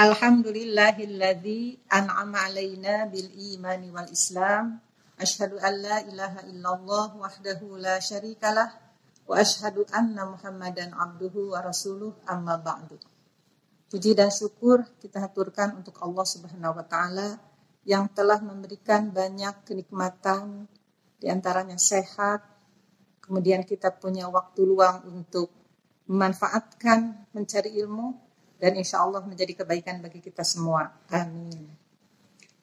Alhamdulillahilladzi an'ama alaina bil imani wal islam. Asyhadu an la ilaha illallah wahdahu la syarikalah wa asyhadu anna Muhammadan abduhu wa rasuluh amma ba'du. Puji dan syukur kita haturkan untuk Allah Subhanahu wa taala yang telah memberikan banyak kenikmatan di antaranya sehat, kemudian kita punya waktu luang untuk memanfaatkan mencari ilmu dan insya Allah menjadi kebaikan bagi kita semua. Amin.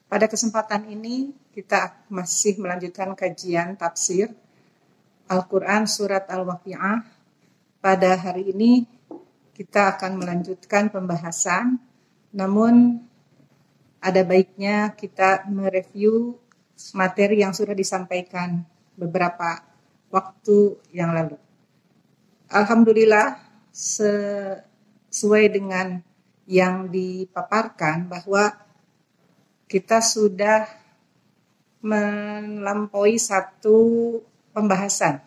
Pada kesempatan ini kita masih melanjutkan kajian tafsir Al-Quran Surat Al-Waqi'ah. Pada hari ini kita akan melanjutkan pembahasan, namun ada baiknya kita mereview materi yang sudah disampaikan beberapa waktu yang lalu. Alhamdulillah sesuai dengan yang dipaparkan bahwa kita sudah melampaui satu pembahasan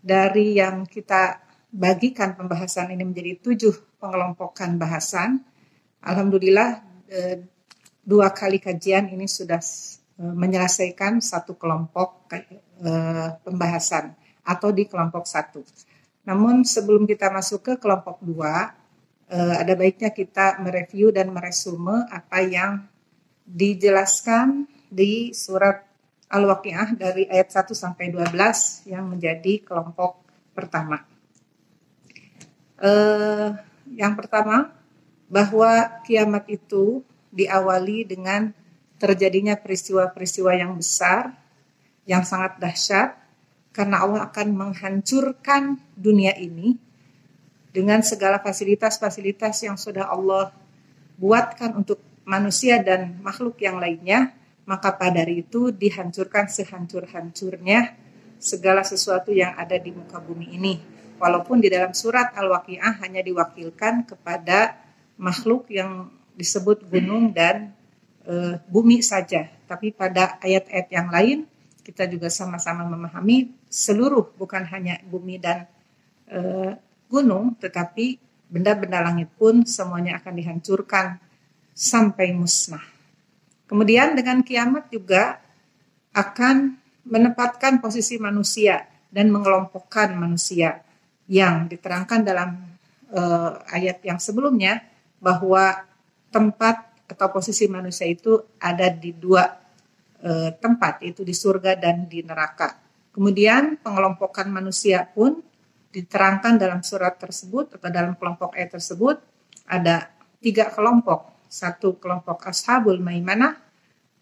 dari yang kita bagikan pembahasan ini menjadi tujuh pengelompokan bahasan. Alhamdulillah eh, dua kali kajian ini sudah eh, menyelesaikan satu kelompok eh, pembahasan atau di kelompok satu. Namun sebelum kita masuk ke kelompok dua, ada baiknya kita mereview dan meresume apa yang dijelaskan di surat Al-Waqi'ah dari ayat 1 sampai 12 yang menjadi kelompok pertama. Eh, yang pertama, bahwa kiamat itu diawali dengan terjadinya peristiwa-peristiwa yang besar, yang sangat dahsyat, karena Allah akan menghancurkan dunia ini dengan segala fasilitas-fasilitas yang sudah Allah buatkan untuk manusia dan makhluk yang lainnya, maka pada itu dihancurkan sehancur-hancurnya segala sesuatu yang ada di muka bumi ini. Walaupun di dalam surat Al-Waqi'ah hanya diwakilkan kepada makhluk yang disebut gunung dan e, bumi saja. Tapi pada ayat-ayat yang lain kita juga sama-sama memahami seluruh bukan hanya bumi dan e, gunung tetapi benda-benda langit pun semuanya akan dihancurkan sampai musnah. Kemudian dengan kiamat juga akan menempatkan posisi manusia dan mengelompokkan manusia yang diterangkan dalam e, ayat yang sebelumnya bahwa tempat atau posisi manusia itu ada di dua e, tempat yaitu di surga dan di neraka. Kemudian pengelompokan manusia pun diterangkan dalam surat tersebut atau dalam kelompok ayat tersebut ada tiga kelompok. Satu kelompok ashabul maimanah,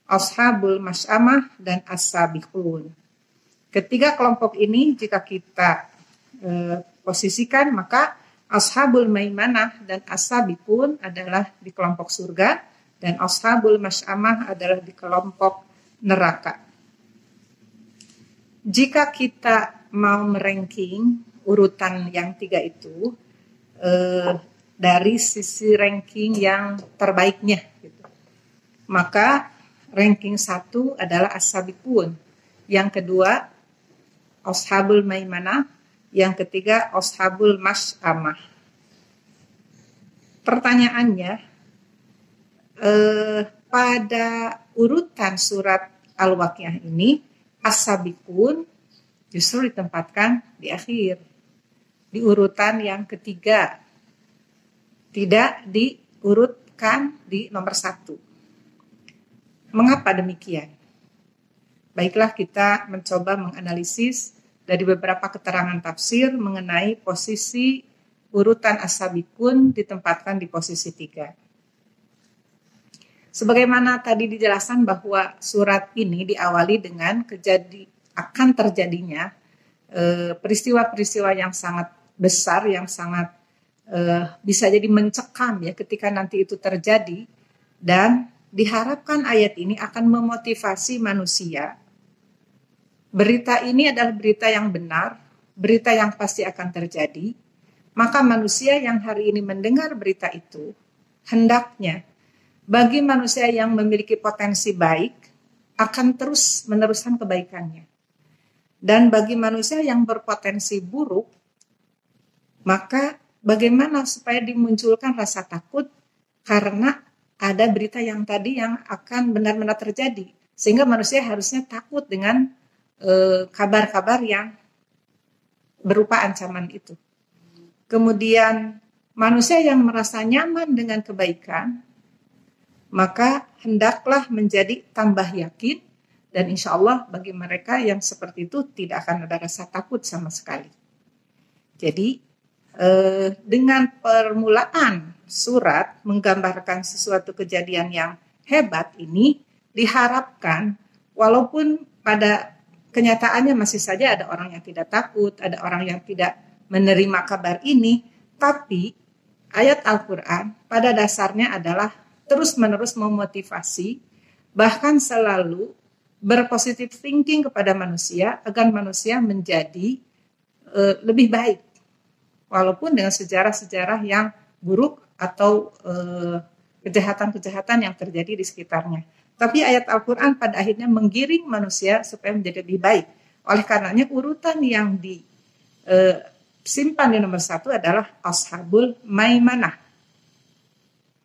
ashabul mas'amah, dan as-sabiqun. Ketiga kelompok ini jika kita e, posisikan maka ashabul maimanah dan as-sabiqun adalah di kelompok surga dan ashabul mas'amah adalah di kelompok neraka. Jika kita mau meranking urutan yang tiga itu eh, dari sisi ranking yang terbaiknya, gitu. maka ranking satu adalah asabikun, yang kedua ashabul maimanah, yang ketiga ashabul mas'amah. Pertanyaannya, eh, pada urutan surat Al-Waqiah ini as-sabiqun justru ditempatkan di akhir. Di urutan yang ketiga. Tidak diurutkan di nomor satu. Mengapa demikian? Baiklah kita mencoba menganalisis dari beberapa keterangan tafsir mengenai posisi urutan as-sabiqun ditempatkan di posisi tiga. Sebagaimana tadi dijelaskan bahwa surat ini diawali dengan kejadi akan terjadinya eh, peristiwa-peristiwa yang sangat besar, yang sangat uh, bisa jadi mencekam ya ketika nanti itu terjadi dan diharapkan ayat ini akan memotivasi manusia. Berita ini adalah berita yang benar, berita yang pasti akan terjadi. Maka manusia yang hari ini mendengar berita itu hendaknya bagi manusia yang memiliki potensi baik akan terus meneruskan kebaikannya. Dan bagi manusia yang berpotensi buruk, maka bagaimana supaya dimunculkan rasa takut karena ada berita yang tadi yang akan benar-benar terjadi sehingga manusia harusnya takut dengan eh, kabar-kabar yang berupa ancaman itu. Kemudian manusia yang merasa nyaman dengan kebaikan maka hendaklah menjadi tambah yakin dan insya Allah bagi mereka yang seperti itu tidak akan ada rasa takut sama sekali. Jadi eh, dengan permulaan surat menggambarkan sesuatu kejadian yang hebat ini diharapkan walaupun pada kenyataannya masih saja ada orang yang tidak takut, ada orang yang tidak menerima kabar ini, tapi ayat Al-Quran pada dasarnya adalah terus-menerus memotivasi, bahkan selalu berpositif thinking kepada manusia agar manusia menjadi uh, lebih baik. Walaupun dengan sejarah-sejarah yang buruk atau kejahatan kejahatan-kejahatan yang terjadi di sekitarnya. Tapi ayat Al-Quran pada akhirnya menggiring manusia supaya menjadi lebih baik. Oleh karenanya urutan yang disimpan di nomor satu adalah Ashabul Maimanah.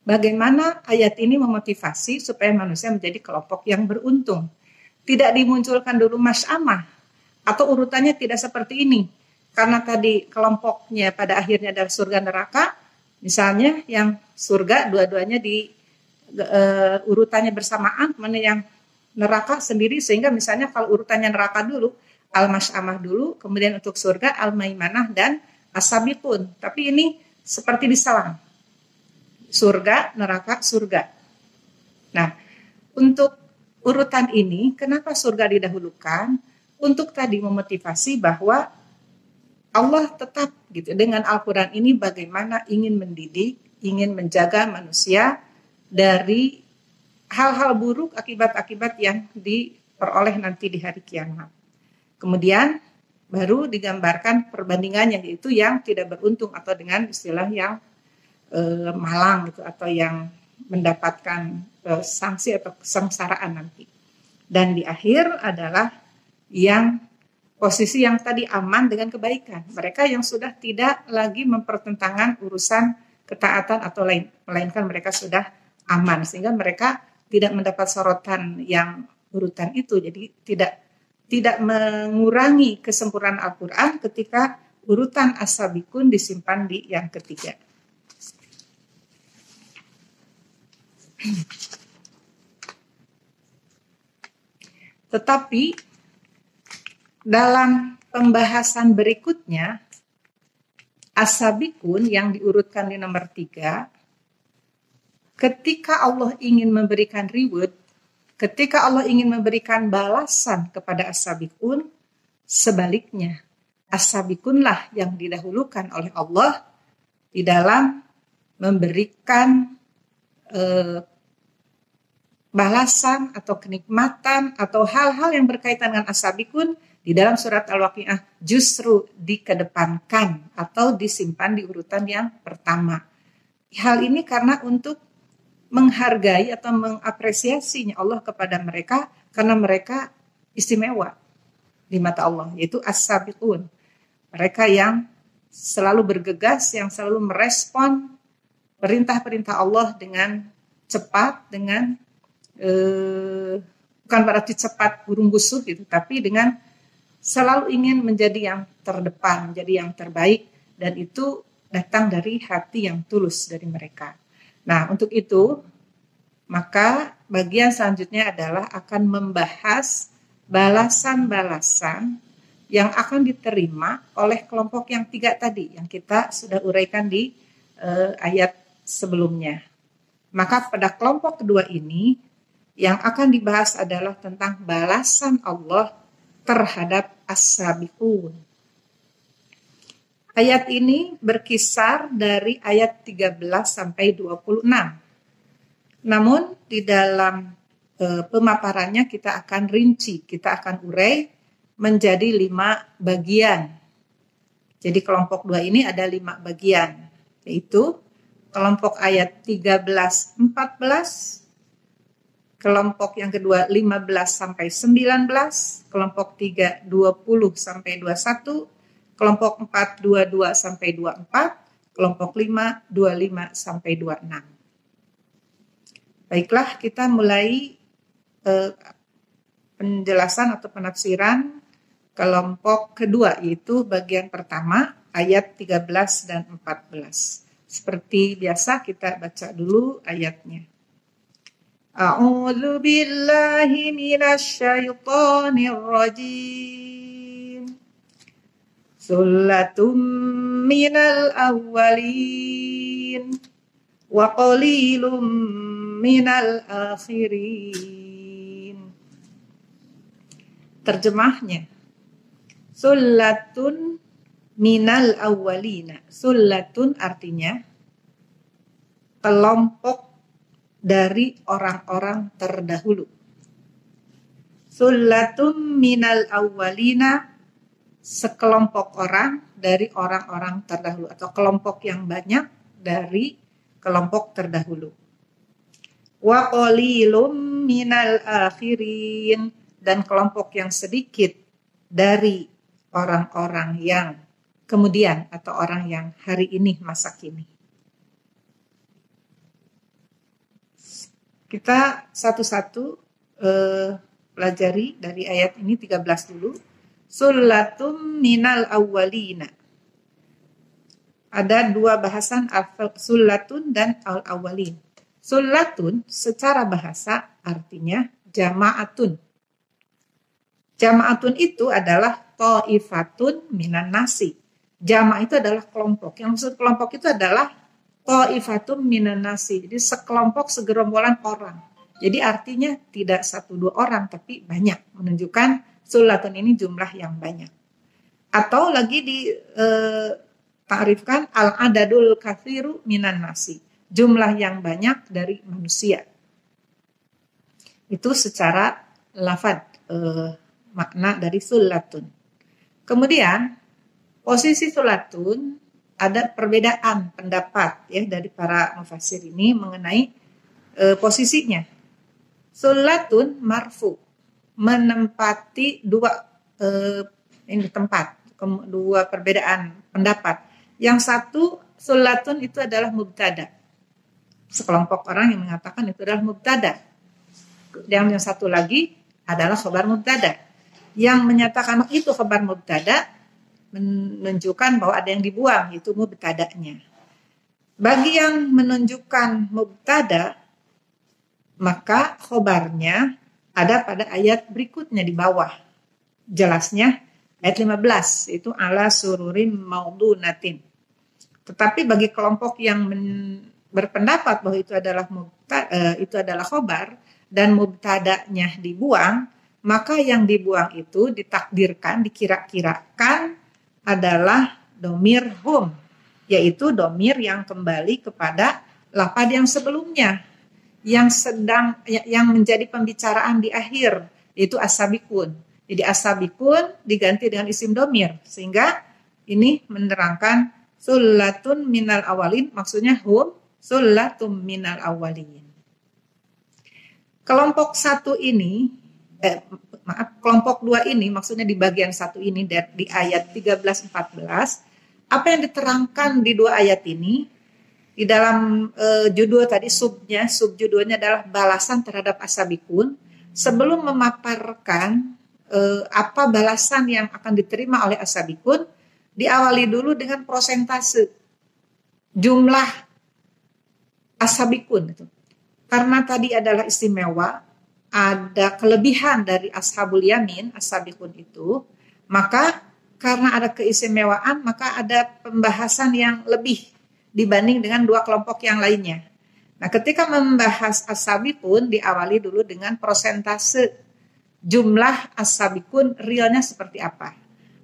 Bagaimana ayat ini memotivasi supaya manusia menjadi kelompok yang beruntung. Tidak dimunculkan dulu mas'amah atau urutannya tidak seperti ini. Karena tadi kelompoknya pada akhirnya adalah surga neraka, misalnya yang surga dua-duanya di uh, urutannya bersamaan, mana yang neraka sendiri sehingga misalnya kalau urutannya neraka dulu al-masyamah dulu, kemudian untuk surga al-maimanah dan asabikun. Tapi ini seperti diselang. Surga, neraka, surga. Nah, untuk urutan ini kenapa surga didahulukan? Untuk tadi memotivasi bahwa Allah tetap gitu dengan Al-Qur'an ini bagaimana ingin mendidik, ingin menjaga manusia dari hal-hal buruk akibat-akibat yang diperoleh nanti di hari kiamat. Kemudian baru digambarkan perbandingannya yaitu yang tidak beruntung atau dengan istilah yang e, malang gitu atau yang mendapatkan e, sanksi atau kesengsaraan nanti. Dan di akhir adalah yang posisi yang tadi aman dengan kebaikan. Mereka yang sudah tidak lagi mempertentangkan urusan ketaatan atau lain, melainkan mereka sudah aman sehingga mereka tidak mendapat sorotan yang urutan itu jadi tidak tidak mengurangi kesempurnaan Al-Qur'an ketika urutan asabikun disimpan di yang ketiga. Tetapi dalam pembahasan berikutnya asabikun yang diurutkan di nomor tiga ketika Allah ingin memberikan reward, ketika Allah ingin memberikan balasan kepada as-sabiqun, sebaliknya as-sabiqunlah yang didahulukan oleh Allah di dalam memberikan eh, balasan atau kenikmatan atau hal-hal yang berkaitan dengan as-sabiqun di dalam surat Al-Waqiah justru dikedepankan atau disimpan di urutan yang pertama. Hal ini karena untuk menghargai atau mengapresiasinya Allah kepada mereka karena mereka istimewa di mata Allah yaitu as-sabiqun. Mereka yang selalu bergegas, yang selalu merespon perintah-perintah Allah dengan cepat, dengan eh, bukan berarti cepat burung busuk gitu, tapi dengan selalu ingin menjadi yang terdepan, menjadi yang terbaik dan itu datang dari hati yang tulus dari mereka. Nah, untuk itu, maka bagian selanjutnya adalah akan membahas balasan-balasan yang akan diterima oleh kelompok yang tiga tadi, yang kita sudah uraikan di uh, ayat sebelumnya. Maka pada kelompok kedua ini, yang akan dibahas adalah tentang balasan Allah terhadap as-sabiqun Ayat ini berkisar dari ayat 13 sampai 26. Namun di dalam e, pemaparannya kita akan rinci, kita akan urai menjadi lima bagian. Jadi kelompok dua ini ada lima bagian, yaitu kelompok ayat 13 14, kelompok yang kedua 15 sampai 19, kelompok 3 20 sampai 21, kelompok 4 22 sampai 24, kelompok 5 25 sampai 26. Baiklah, kita mulai eh, penjelasan atau penafsiran kelompok kedua yaitu bagian pertama ayat 13 dan 14. Seperti biasa kita baca dulu ayatnya. A'udzu billahi minasyaitonir rajim. Sullatum minal awwalin wa qalilum minal akhirin. Terjemahnya. Sullatun minal awwalina. Sullatun artinya kelompok dari orang-orang terdahulu. Sullatun minal awwalina sekelompok orang dari orang-orang terdahulu atau kelompok yang banyak dari kelompok terdahulu wa qalilum minal akhirin dan kelompok yang sedikit dari orang-orang yang kemudian atau orang yang hari ini masa kini. Kita satu-satu eh, pelajari dari ayat ini 13 dulu. Sulatum minal awwalina. Ada dua bahasan sulatun dan al-awwalin. Sulatun secara bahasa artinya jama'atun. Jama'atun itu adalah to'ifatun minan nasi. Jama' itu adalah kelompok. Yang maksud kelompok itu adalah to'ifatun minan nasi. Jadi sekelompok segerombolan orang. Jadi artinya tidak satu dua orang tapi banyak. Menunjukkan sulatun ini jumlah yang banyak. Atau lagi di eh, tarifkan al-adadul kathiru minan nasi jumlah yang banyak dari manusia. Itu secara lafad eh, makna dari sulatun. Kemudian posisi sulatun ada perbedaan pendapat ya dari para mufasir ini mengenai eh, posisinya. Sulatun marfu menempati dua eh, ini tempat dua perbedaan pendapat. Yang satu sulatun itu adalah mubtada sekelompok orang yang mengatakan itu adalah mubtada. Yang yang satu lagi adalah khabar mubtada. Yang menyatakan itu khabar mubtada menunjukkan bahwa ada yang dibuang itu mubtadanya. Bagi yang menunjukkan mubtada maka khobarnya ada pada ayat berikutnya di bawah. Jelasnya ayat 15 itu ala sururim maudunatin. Tetapi bagi kelompok yang berpendapat bahwa itu adalah mubta, uh, itu adalah khobar dan mubtadanya dibuang, maka yang dibuang itu ditakdirkan, dikira-kirakan adalah domir hum, yaitu domir yang kembali kepada lapad yang sebelumnya, yang sedang ya, yang menjadi pembicaraan di akhir, yaitu asabikun. Jadi asabikun diganti dengan isim domir, sehingga ini menerangkan sulatun minal awalin, maksudnya hum Sulatum minal awalin. Kelompok satu ini, eh, maaf, kelompok dua ini maksudnya di bagian satu ini di ayat 13-14, apa yang diterangkan di dua ayat ini, di dalam eh, judul tadi subnya, subjudulnya adalah balasan terhadap asabikun, sebelum memaparkan eh, apa balasan yang akan diterima oleh asabikun, diawali dulu dengan prosentase jumlah ashabikun itu. Karena tadi adalah istimewa, ada kelebihan dari ashabul yamin, ashabikun itu, maka karena ada keistimewaan, maka ada pembahasan yang lebih dibanding dengan dua kelompok yang lainnya. Nah, ketika membahas ashabikun diawali dulu dengan prosentase jumlah ashabikun realnya seperti apa.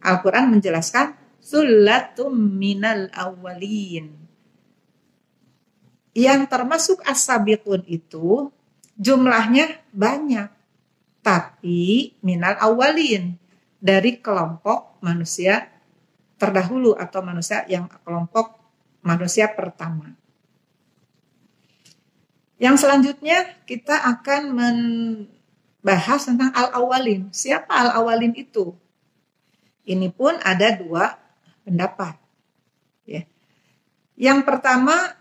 Al-Quran menjelaskan sulatum minal awalin yang termasuk asabikun itu jumlahnya banyak. Tapi minal awalin dari kelompok manusia terdahulu atau manusia yang kelompok manusia pertama. Yang selanjutnya kita akan membahas tentang al-awalin. Siapa al-awalin itu? Ini pun ada dua pendapat. Ya. Yang pertama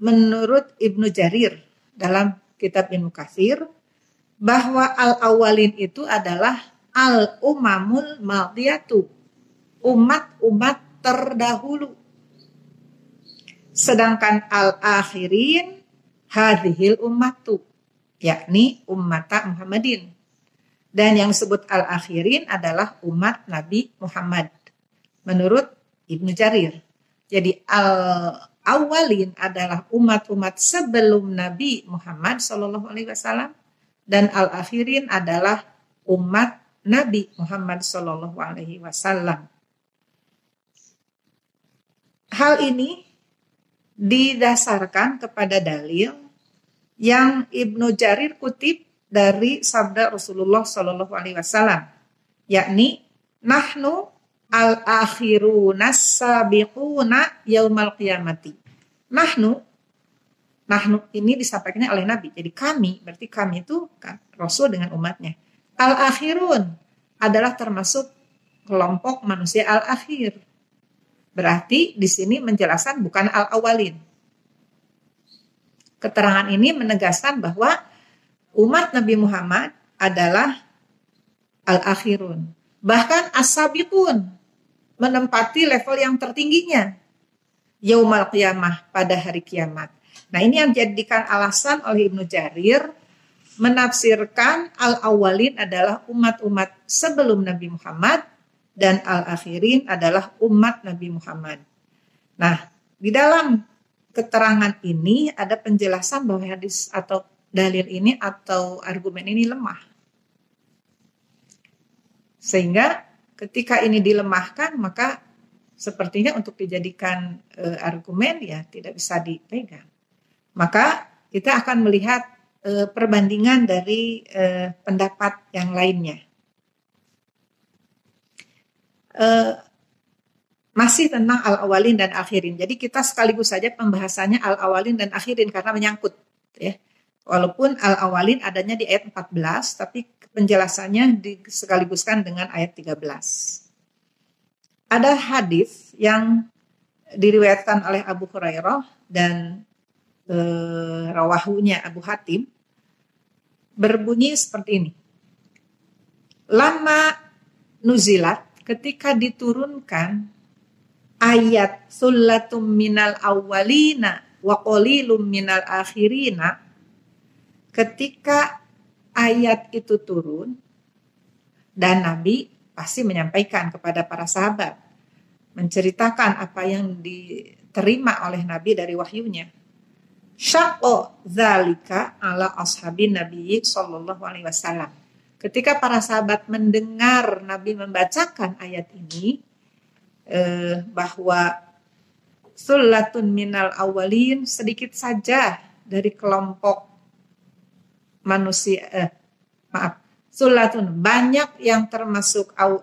menurut Ibnu Jarir dalam kitab Ibnu Katsir bahwa al-awwalin itu adalah al-umamul madiyatu, umat-umat terdahulu. Sedangkan al-akhirin hadhil ummatu, yakni ummata Muhammadin. Dan yang disebut al-akhirin adalah umat Nabi Muhammad. Menurut Ibnu Jarir. Jadi al-awwalin adalah umat-umat sebelum Nabi Muhammad Shallallahu alaihi wasallam dan al-akhirin adalah umat Nabi Muhammad Shallallahu alaihi wasallam. Hal ini didasarkan kepada dalil yang Ibnu Jarir kutip dari sabda Rasulullah Shallallahu alaihi wasallam yakni nahnu al akhiruna sabiquna yaumal qiyamati. Nahnu nahnu ini disampaikan oleh Nabi. Jadi kami berarti kami itu kan Rasul dengan umatnya. Al akhirun adalah termasuk kelompok manusia al akhir. Berarti di sini menjelaskan bukan al awalin. Keterangan ini menegaskan bahwa umat Nabi Muhammad adalah al akhirun. Bahkan as-sabiqun menempati level yang tertingginya yaumal qiyamah pada hari kiamat. Nah, ini yang dijadikan alasan oleh Ibnu Jarir menafsirkan al-awwalin adalah umat-umat sebelum Nabi Muhammad dan al-akhirin adalah umat Nabi Muhammad. Nah, di dalam keterangan ini ada penjelasan bahwa hadis atau dalil ini atau argumen ini lemah. Sehingga Ketika ini dilemahkan, maka sepertinya untuk dijadikan e, argumen ya tidak bisa dipegang. Maka kita akan melihat e, perbandingan dari e, pendapat yang lainnya. E, masih tentang al-awalin dan akhirin. Jadi kita sekaligus saja pembahasannya al-awalin dan akhirin karena menyangkut ya. Walaupun al-awalin adanya di ayat 14 tapi penjelasannya dikaliguskan dengan ayat 13. Ada hadis yang diriwayatkan oleh Abu Hurairah dan e, rawahunya Abu Hatim berbunyi seperti ini. Lama nuzilat ketika diturunkan ayat sullatum minal awwalina wa qalilum minal akhirina ketika ayat itu turun dan Nabi pasti menyampaikan kepada para sahabat menceritakan apa yang diterima oleh Nabi dari wahyunya. Syaqo zalika ala ashabin Nabi sallallahu alaihi wasallam. Ketika para sahabat mendengar Nabi membacakan ayat ini eh, bahwa sulatun minal awalin sedikit saja dari kelompok manusia eh, maaf sulatun banyak yang termasuk aw,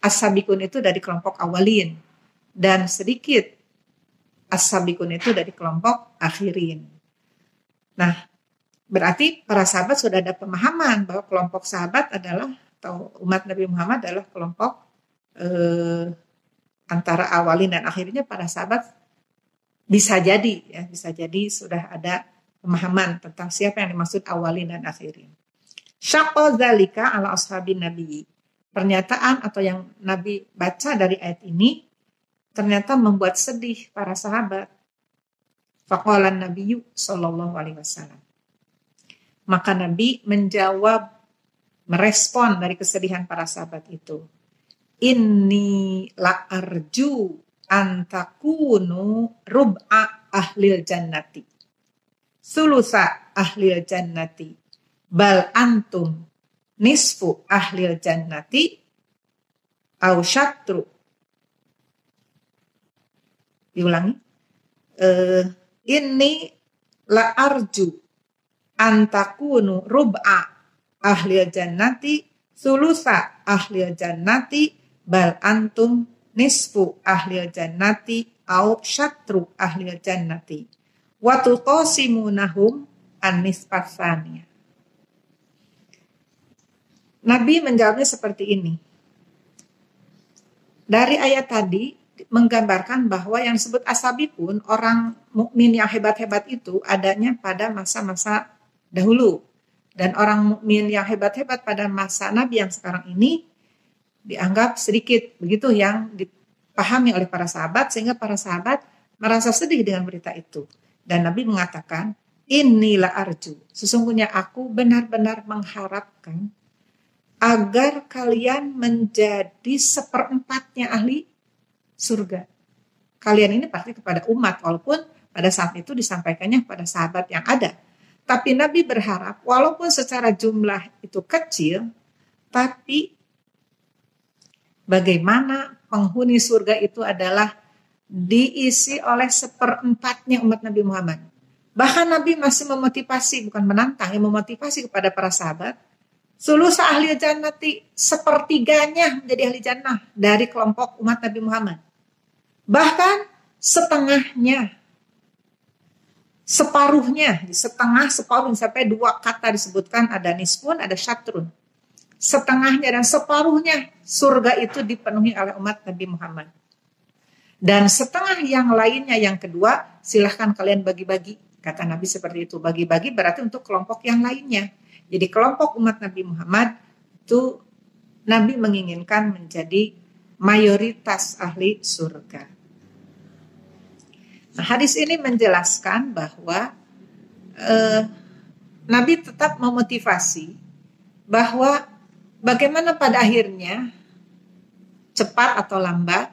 asabikun itu dari kelompok awalin dan sedikit asabikun itu dari kelompok akhirin. Nah, berarti para sahabat sudah ada pemahaman bahwa kelompok sahabat adalah atau umat Nabi Muhammad adalah kelompok eh, antara awalin dan akhirnya para sahabat bisa jadi ya bisa jadi sudah ada pemahaman tentang siapa yang dimaksud awalin dan akhirin. Syaqqa zalika ala ashabin nabi. Pernyataan atau yang Nabi baca dari ayat ini ternyata membuat sedih para sahabat. Faqala Nabi sallallahu alaihi wasallam. Maka Nabi menjawab merespon dari kesedihan para sahabat itu. Inni la arju antakunu rub'a ahlil jannati sulusa ahlil jannati. Bal antum nisfu ahlil jannati. Au syatru. Diulangi. Uh, ini la arju antakunu rub'a ahlil jannati. Sulusa ahlil jannati. Bal antum nisfu ahlil jannati. Au syatru ahlil jannati Watu qasimunahum anis pasania. Nabi menjawabnya seperti ini. Dari ayat tadi menggambarkan bahwa yang disebut asabi pun orang mukmin yang hebat-hebat itu adanya pada masa-masa dahulu dan orang mukmin yang hebat-hebat pada masa Nabi yang sekarang ini dianggap sedikit begitu yang dipahami oleh para sahabat sehingga para sahabat merasa sedih dengan berita itu dan Nabi mengatakan inilah arju sesungguhnya aku benar-benar mengharapkan agar kalian menjadi seperempatnya ahli surga. Kalian ini pasti kepada umat, walaupun pada saat itu disampaikannya kepada sahabat yang ada. Tapi Nabi berharap, walaupun secara jumlah itu kecil, tapi bagaimana penghuni surga itu adalah diisi oleh seperempatnya umat Nabi Muhammad. Bahkan Nabi masih memotivasi, bukan menantang, yang memotivasi kepada para sahabat Sulusa ahli jannati sepertiganya menjadi ahli jannah dari kelompok umat Nabi Muhammad. Bahkan setengahnya, separuhnya, setengah separuh sampai dua kata disebutkan ada nisfun, ada syatrun. Setengahnya dan separuhnya surga itu dipenuhi oleh umat Nabi Muhammad. Dan setengah yang lainnya yang kedua silahkan kalian bagi-bagi. Kata Nabi seperti itu. Bagi-bagi berarti untuk kelompok yang lainnya jadi kelompok umat Nabi Muhammad itu Nabi menginginkan menjadi mayoritas ahli surga. Nah, hadis ini menjelaskan bahwa eh, Nabi tetap memotivasi bahwa bagaimana pada akhirnya cepat atau lambat,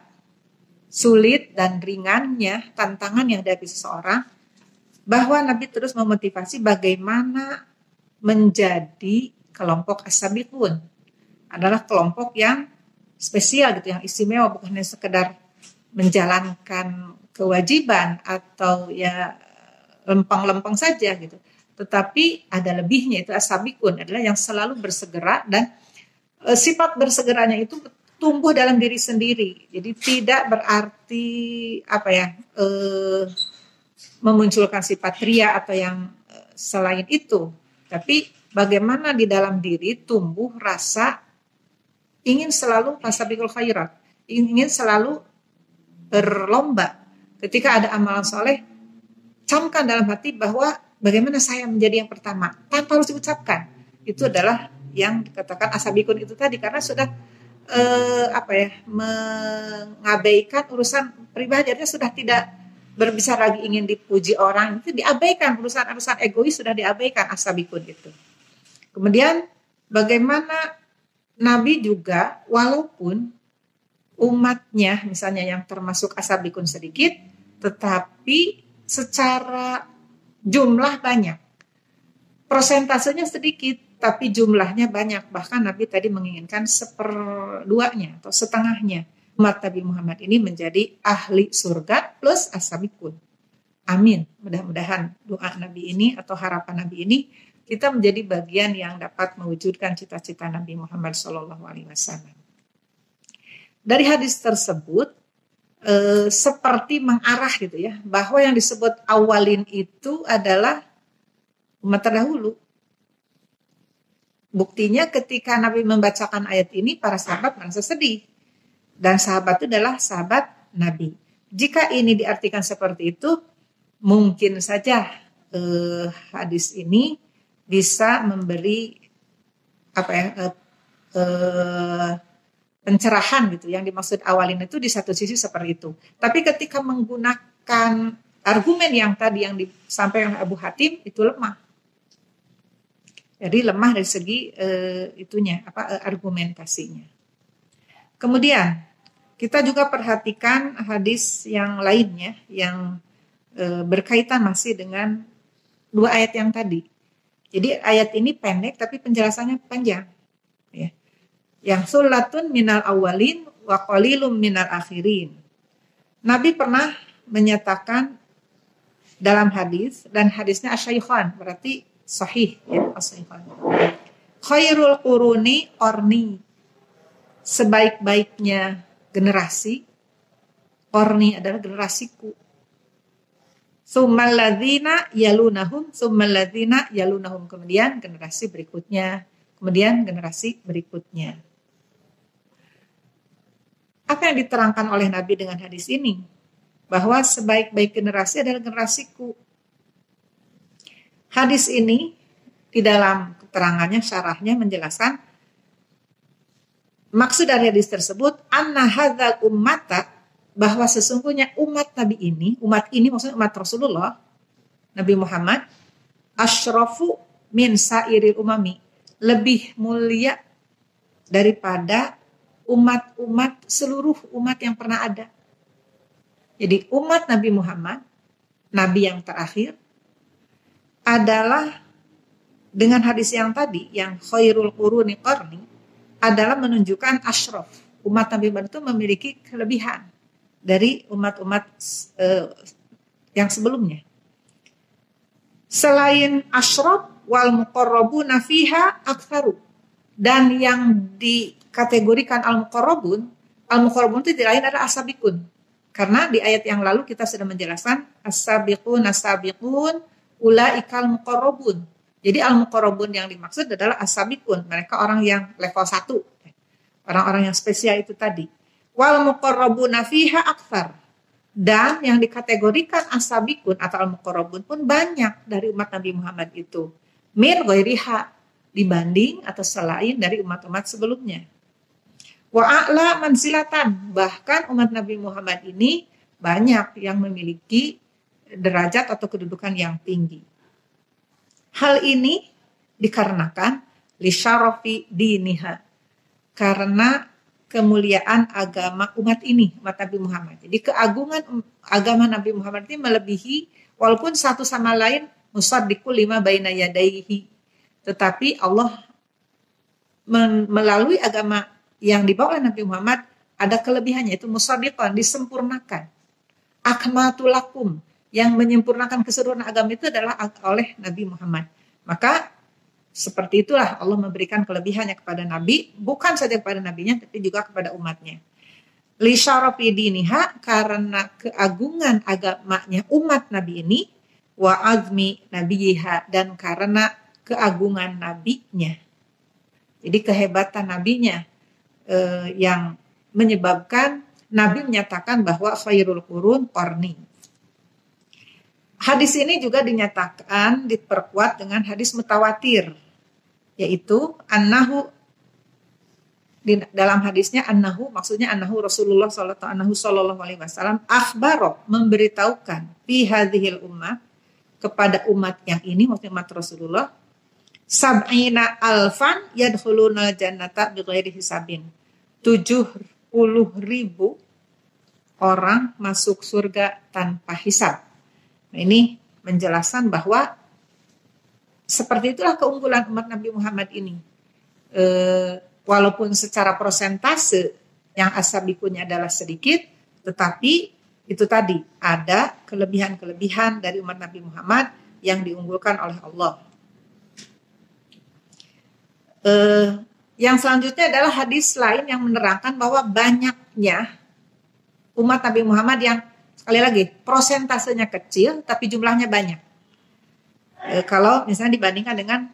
sulit dan ringannya tantangan yang dihadapi seseorang, bahwa Nabi terus memotivasi bagaimana menjadi kelompok asabikun adalah kelompok yang spesial gitu yang istimewa bukan hanya sekedar menjalankan kewajiban atau ya lempeng-lempeng saja gitu. Tetapi ada lebihnya itu asabikun adalah yang selalu bersegera dan e, sifat bersegeranya itu tumbuh dalam diri sendiri jadi tidak berarti apa ya e, memunculkan sifat ria atau yang e, selain itu tapi bagaimana di dalam diri tumbuh rasa ingin selalu pasabikul khairat, ingin selalu berlomba. Ketika ada amalan soleh, camkan dalam hati bahwa bagaimana saya menjadi yang pertama tanpa harus diucapkan. Itu adalah yang dikatakan asabikun itu tadi karena sudah eh, apa ya mengabaikan urusan pribadi artinya sudah tidak berbicara lagi ingin dipuji orang itu diabaikan urusan-urusan egois sudah diabaikan asabikun itu. Kemudian bagaimana Nabi juga walaupun umatnya misalnya yang termasuk asabikun sedikit tetapi secara jumlah banyak. Prosentasenya sedikit tapi jumlahnya banyak. Bahkan Nabi tadi menginginkan seperduanya atau setengahnya umat Nabi Muhammad ini menjadi ahli surga plus asabikun. Amin. Mudah-mudahan doa Nabi ini atau harapan Nabi ini kita menjadi bagian yang dapat mewujudkan cita-cita Nabi Muhammad Wasallam. Dari hadis tersebut e, seperti mengarah gitu ya bahwa yang disebut awalin itu adalah umat terdahulu. Buktinya ketika Nabi membacakan ayat ini para sahabat merasa sedih dan sahabat itu adalah sahabat Nabi. Jika ini diartikan seperti itu, mungkin saja eh, hadis ini bisa memberi apa ya eh, eh, pencerahan gitu. Yang dimaksud awalin itu di satu sisi seperti itu. Tapi ketika menggunakan argumen yang tadi yang disampaikan Abu Hatim itu lemah. Jadi lemah dari segi eh, itunya apa eh, argumentasinya. Kemudian kita juga perhatikan hadis yang lainnya yang e, berkaitan masih dengan dua ayat yang tadi. Jadi ayat ini pendek tapi penjelasannya panjang. Ya. Yang sulatun minal awalin wa qalilum minal akhirin. Nabi pernah menyatakan dalam hadis dan hadisnya asyaikhan berarti sahih ya asyaikhan. Khairul quruni orni sebaik-baiknya generasi, Korni adalah generasiku. Summaladzina yalunahum, summaladzina yalunahum. Kemudian generasi berikutnya, kemudian generasi berikutnya. Apa yang diterangkan oleh Nabi dengan hadis ini? Bahwa sebaik-baik generasi adalah generasiku. Hadis ini di dalam keterangannya, syarahnya menjelaskan maksud dari hadis tersebut anna hadzal ummata bahwa sesungguhnya umat Nabi ini, umat ini maksudnya umat Rasulullah Nabi Muhammad asyrafu min sairil umami lebih mulia daripada umat-umat seluruh umat yang pernah ada. Jadi umat Nabi Muhammad, nabi yang terakhir adalah dengan hadis yang tadi yang khairul quruni qarni adalah menunjukkan asyraf. Umat Nabi Muhammad itu memiliki kelebihan dari umat-umat uh, yang sebelumnya. Selain asyraf wal muqarrabuna fiha aktsaru. Dan yang dikategorikan al muqarrabun, al muqarrabun itu tidak lain adalah asabikun. Karena di ayat yang lalu kita sudah menjelaskan asabiqun asabiqun ulaikal muqarrabun. Jadi al muqarrabun yang dimaksud adalah asabikun, mereka orang yang level 1. Orang-orang yang spesial itu tadi. Wal muqarrabuna fiha aktsar. Dan yang dikategorikan asabikun atau al muqarrabun pun banyak dari umat Nabi Muhammad itu min ghairiha dibanding atau selain dari umat-umat sebelumnya. Wa a'la mansilatan, bahkan umat Nabi Muhammad ini banyak yang memiliki derajat atau kedudukan yang tinggi. Hal ini dikarenakan li syarafi diniha. Karena kemuliaan agama umat ini, umat Nabi Muhammad. Jadi keagungan agama Nabi Muhammad ini melebihi walaupun satu sama lain musaddiqul lima baina yadaihi. Tetapi Allah melalui agama yang dibawa oleh Nabi Muhammad ada kelebihannya itu musaddiqan disempurnakan. Akmatulakum yang menyempurnakan keseluruhan agama itu adalah oleh Nabi Muhammad. Maka seperti itulah Allah memberikan kelebihannya kepada Nabi, bukan saja kepada nabinya, tapi juga kepada umatnya. Li diniha, karena keagungan agamanya umat Nabi ini, wa azmi nabiyiha dan karena keagungan nabinya. Jadi kehebatan nabinya eh, yang menyebabkan Nabi menyatakan bahwa khairul qurun qarni. Hadis ini juga dinyatakan diperkuat dengan hadis mutawatir yaitu annahu di dalam hadisnya annahu maksudnya annahu Rasulullah sallallahu alaihi wasallam akhbaro memberitahukan fi hadhil kepada umat yang ini, maksudnya umat Rasulullah, sab'ina alfan yadkhuluna jannata bighairi hisabin. 70 ribu orang masuk surga tanpa hisab. Nah, ini menjelaskan bahwa seperti itulah keunggulan umat Nabi Muhammad ini. E, walaupun secara prosentase yang asabikunya adalah sedikit, tetapi itu tadi ada kelebihan-kelebihan dari umat Nabi Muhammad yang diunggulkan oleh Allah. Eh, yang selanjutnya adalah hadis lain yang menerangkan bahwa banyaknya umat Nabi Muhammad yang sekali lagi prosentasenya kecil tapi jumlahnya banyak. Eh, kalau misalnya dibandingkan dengan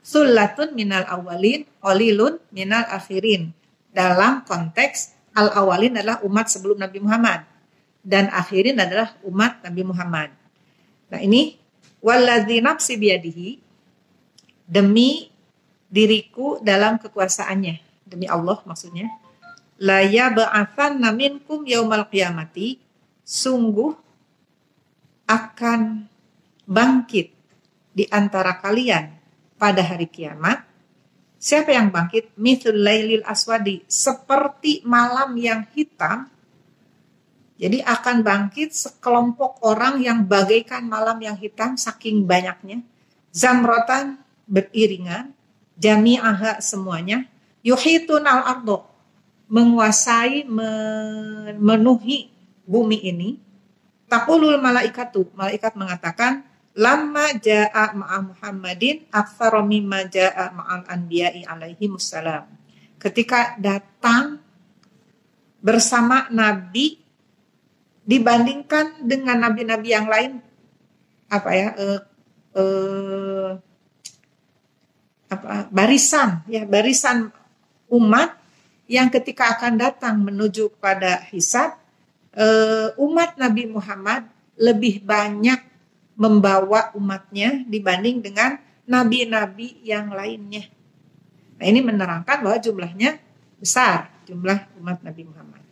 sulatun minal awalin, olilun minal akhirin. Dalam konteks al awalin adalah umat sebelum Nabi Muhammad dan akhirin adalah umat Nabi Muhammad. Nah ini waladzi nafsi biadihi demi diriku dalam kekuasaannya demi Allah maksudnya la yab'atsanna minkum yaumal qiyamati sungguh akan bangkit di antara kalian pada hari kiamat. Siapa yang bangkit? Mithul lailil aswadi seperti malam yang hitam. Jadi akan bangkit sekelompok orang yang bagaikan malam yang hitam saking banyaknya. Zamrotan beriringan, jami'aha semuanya, yuhitun al ardo menguasai, memenuhi bumi ini. Takulul malaikatu, malaikat mengatakan, lama ja'a ma'a Muhammadin aktsara mimma ja'a ma'al anbiya'i alaihi musallam. Ketika datang bersama nabi dibandingkan dengan nabi-nabi yang lain apa ya uh, uh, apa barisan ya barisan umat yang ketika akan datang menuju pada hisab uh, umat Nabi Muhammad lebih banyak membawa umatnya dibanding dengan nabi-nabi yang lainnya. Nah, ini menerangkan bahwa jumlahnya besar, jumlah umat Nabi Muhammad.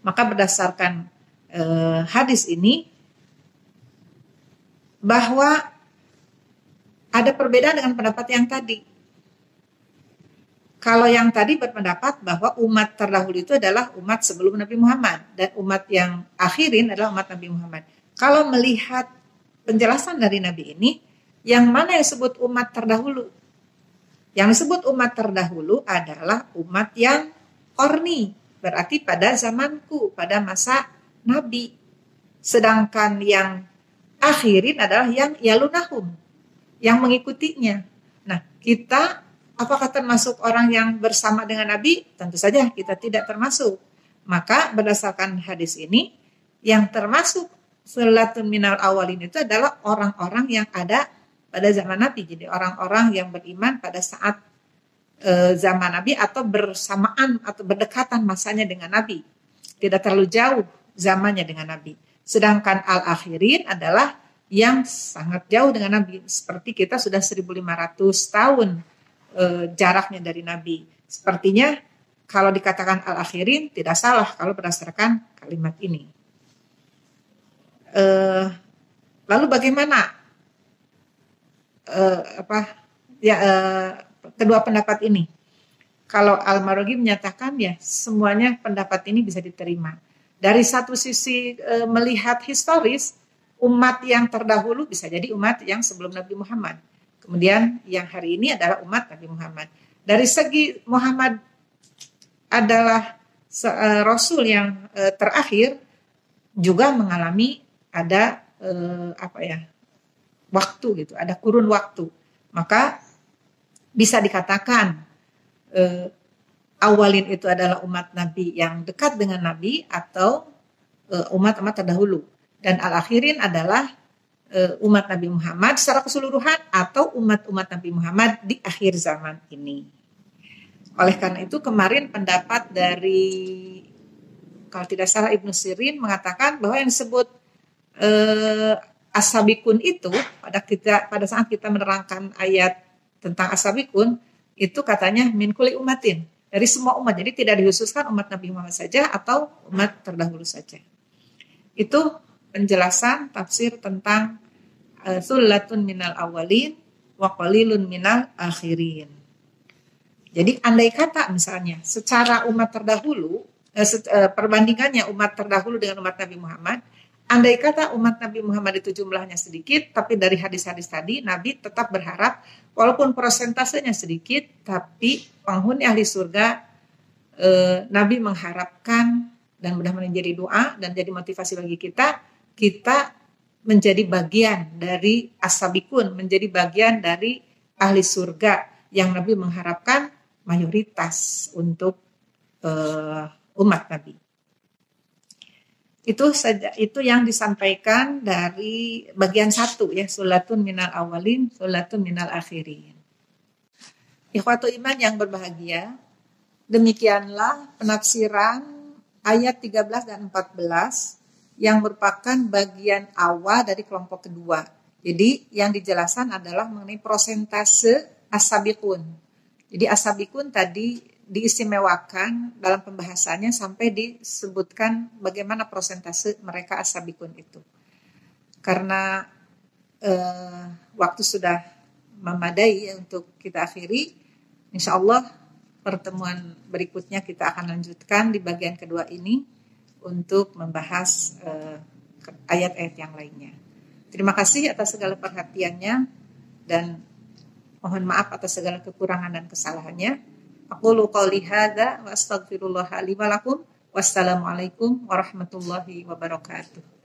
Maka berdasarkan uh, hadis ini bahwa ada perbedaan dengan pendapat yang tadi. Kalau yang tadi berpendapat bahwa umat terdahulu itu adalah umat sebelum Nabi Muhammad dan umat yang akhirin adalah umat Nabi Muhammad. Kalau melihat penjelasan dari Nabi ini, yang mana yang disebut umat terdahulu? Yang disebut umat terdahulu adalah umat yang korni, berarti pada zamanku, pada masa Nabi. Sedangkan yang akhirin adalah yang yalunahum, yang mengikutinya. Nah, kita apakah termasuk orang yang bersama dengan Nabi? Tentu saja kita tidak termasuk. Maka berdasarkan hadis ini, yang termasuk selatun minal awalin itu adalah orang-orang yang ada pada zaman Nabi. Jadi orang-orang yang beriman pada saat e, zaman Nabi atau bersamaan atau berdekatan masanya dengan Nabi. Tidak terlalu jauh zamannya dengan Nabi. Sedangkan al-akhirin adalah yang sangat jauh dengan Nabi. Seperti kita sudah 1500 tahun e, jaraknya dari Nabi. Sepertinya kalau dikatakan al-akhirin tidak salah kalau berdasarkan kalimat ini. E, lalu bagaimana e, apa ya e, kedua pendapat ini? Kalau Al-Marogi menyatakan ya semuanya pendapat ini bisa diterima dari satu sisi e, melihat historis umat yang terdahulu bisa jadi umat yang sebelum Nabi Muhammad. Kemudian yang hari ini adalah umat Nabi Muhammad. Dari segi Muhammad adalah e, rasul yang e, terakhir juga mengalami ada e, apa ya waktu gitu, ada kurun waktu. Maka bisa dikatakan awalin itu adalah umat Nabi yang dekat dengan Nabi atau umat-umat terdahulu dan al-akhirin adalah uh, umat Nabi Muhammad secara keseluruhan atau umat-umat Nabi Muhammad di akhir zaman ini. Oleh karena itu kemarin pendapat dari kalau tidak salah Ibnu Sirin mengatakan bahwa yang disebut uh, asabikun itu pada kita pada saat kita menerangkan ayat tentang asabikun itu katanya min kuli umatin dari semua umat. Jadi tidak dikhususkan umat Nabi Muhammad saja atau umat terdahulu saja. Itu penjelasan tafsir tentang uh, sullatun minal awalin wa qalilun minal akhirin. Jadi andai kata misalnya secara umat terdahulu uh, perbandingannya umat terdahulu dengan umat Nabi Muhammad, andai kata umat Nabi Muhammad itu jumlahnya sedikit, tapi dari hadis-hadis tadi Nabi tetap berharap walaupun prosentasenya sedikit, tapi penghuni ahli surga Nabi mengharapkan dan mudah-mudahan menjadi doa dan jadi motivasi bagi kita, kita menjadi bagian dari asabikun, menjadi bagian dari ahli surga yang Nabi mengharapkan mayoritas untuk eh, umat Nabi. Itu saja itu yang disampaikan dari bagian satu ya sulatun minal awalin, sulatun minal akhirin. Ikhwatu iman yang berbahagia, demikianlah penafsiran ayat 13 dan 14 yang merupakan bagian awal dari kelompok kedua. Jadi yang dijelaskan adalah mengenai prosentase asabikun. Jadi asabikun tadi diistimewakan dalam pembahasannya sampai disebutkan bagaimana prosentase mereka asabikun itu. Karena eh, waktu sudah memadai untuk kita akhiri, insya Allah pertemuan berikutnya kita akan lanjutkan di bagian kedua ini untuk membahas eh, ayat-ayat yang lainnya. Terima kasih atas segala perhatiannya dan mohon maaf atas segala kekurangan dan kesalahannya. Aku qouli hadza wa astaghfirullah li wa lakum. Wassalamualaikum warahmatullahi wabarakatuh.